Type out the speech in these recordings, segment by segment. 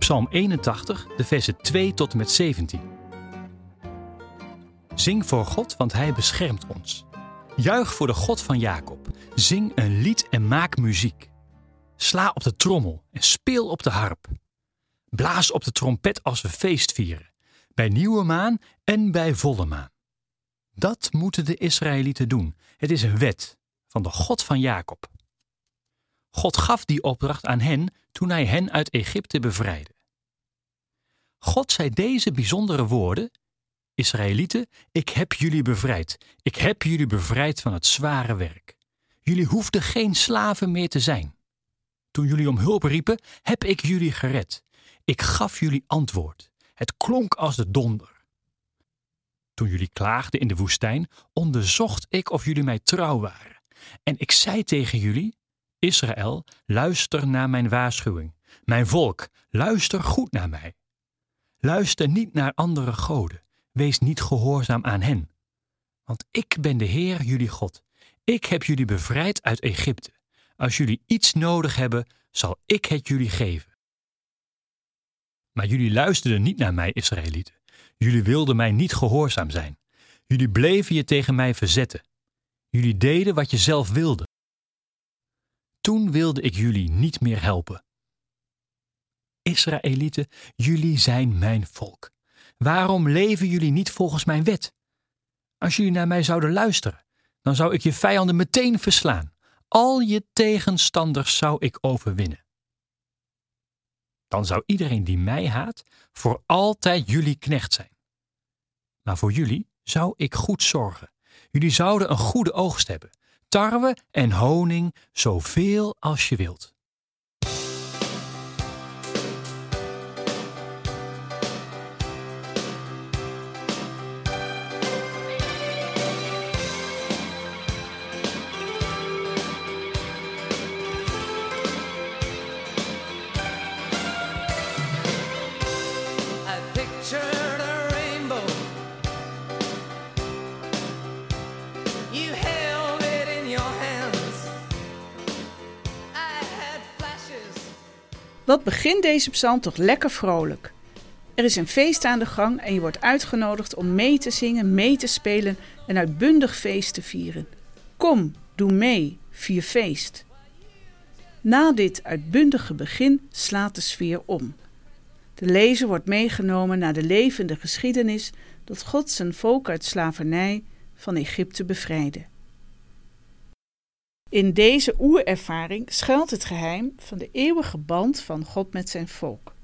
Psalm 81, de versen 2 tot en met 17. Zing voor God, want Hij beschermt ons. Juich voor de God van Jacob. Zing een lied en maak muziek. Sla op de trommel en speel op de harp. Blaas op de trompet als we feest vieren, bij nieuwe maan en bij volle maan. Dat moeten de Israëlieten doen. Het is een wet van de God van Jacob. God gaf die opdracht aan hen toen hij hen uit Egypte bevrijdde. God zei deze bijzondere woorden: Israëlieten, ik heb jullie bevrijd. Ik heb jullie bevrijd van het zware werk. Jullie hoefden geen slaven meer te zijn. Toen jullie om hulp riepen, heb ik jullie gered. Ik gaf jullie antwoord. Het klonk als de donder. Toen jullie klaagden in de woestijn, onderzocht ik of jullie mij trouw waren. En ik zei tegen jullie: Israël, luister naar mijn waarschuwing. Mijn volk, luister goed naar mij. Luister niet naar andere goden. Wees niet gehoorzaam aan hen. Want ik ben de Heer, jullie God. Ik heb jullie bevrijd uit Egypte. Als jullie iets nodig hebben, zal ik het jullie geven. Maar jullie luisterden niet naar mij, Israëlieten. Jullie wilden mij niet gehoorzaam zijn. Jullie bleven je tegen mij verzetten. Jullie deden wat je zelf wilde. Toen wilde ik jullie niet meer helpen. Israëlieten, jullie zijn mijn volk. Waarom leven jullie niet volgens mijn wet? Als jullie naar mij zouden luisteren, dan zou ik je vijanden meteen verslaan. Al je tegenstanders zou ik overwinnen. Dan zou iedereen die mij haat voor altijd jullie knecht zijn. Maar voor jullie zou ik goed zorgen. Jullie zouden een goede oogst hebben, tarwe en honing, zoveel als je wilt. Wat begint deze psalm toch lekker vrolijk. Er is een feest aan de gang en je wordt uitgenodigd om mee te zingen, mee te spelen en uitbundig feest te vieren. Kom, doe mee, vier feest. Na dit uitbundige begin slaat de sfeer om. De lezer wordt meegenomen naar de levende geschiedenis dat God zijn volk uit slavernij van Egypte bevrijdde. In deze oerervaring schuilt het geheim van de eeuwige band van God met zijn volk.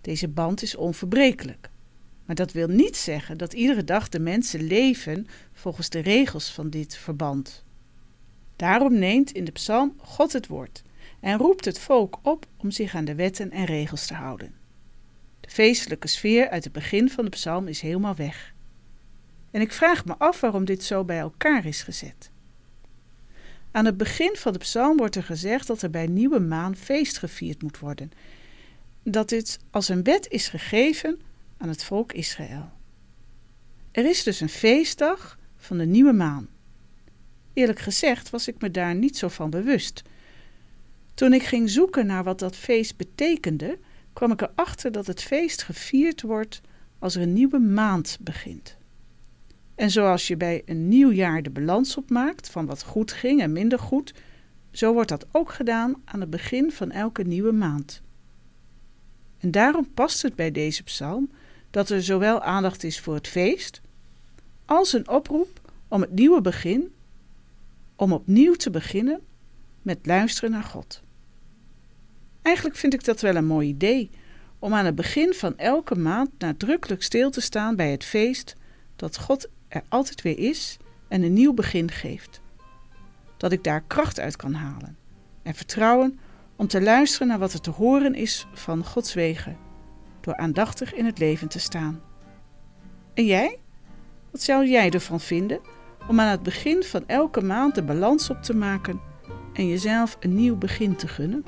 Deze band is onverbrekelijk. Maar dat wil niet zeggen dat iedere dag de mensen leven volgens de regels van dit verband. Daarom neemt in de psalm God het woord en roept het volk op om zich aan de wetten en regels te houden. De feestelijke sfeer uit het begin van de psalm is helemaal weg. En ik vraag me af waarom dit zo bij elkaar is gezet. Aan het begin van de psalm wordt er gezegd dat er bij nieuwe maan feest gevierd moet worden. Dat dit als een wet is gegeven aan het volk Israël. Er is dus een feestdag van de nieuwe maan. Eerlijk gezegd was ik me daar niet zo van bewust. Toen ik ging zoeken naar wat dat feest betekende, kwam ik erachter dat het feest gevierd wordt als er een nieuwe maand begint. En zoals je bij een nieuw jaar de balans opmaakt van wat goed ging en minder goed, zo wordt dat ook gedaan aan het begin van elke nieuwe maand. En daarom past het bij deze psalm dat er zowel aandacht is voor het feest, als een oproep om het nieuwe begin, om opnieuw te beginnen met luisteren naar God. Eigenlijk vind ik dat wel een mooi idee, om aan het begin van elke maand nadrukkelijk stil te staan bij het feest dat God er altijd weer is en een nieuw begin geeft. Dat ik daar kracht uit kan halen en vertrouwen om te luisteren naar wat er te horen is van Gods wegen, door aandachtig in het leven te staan. En jij? Wat zou jij ervan vinden om aan het begin van elke maand de balans op te maken en jezelf een nieuw begin te gunnen?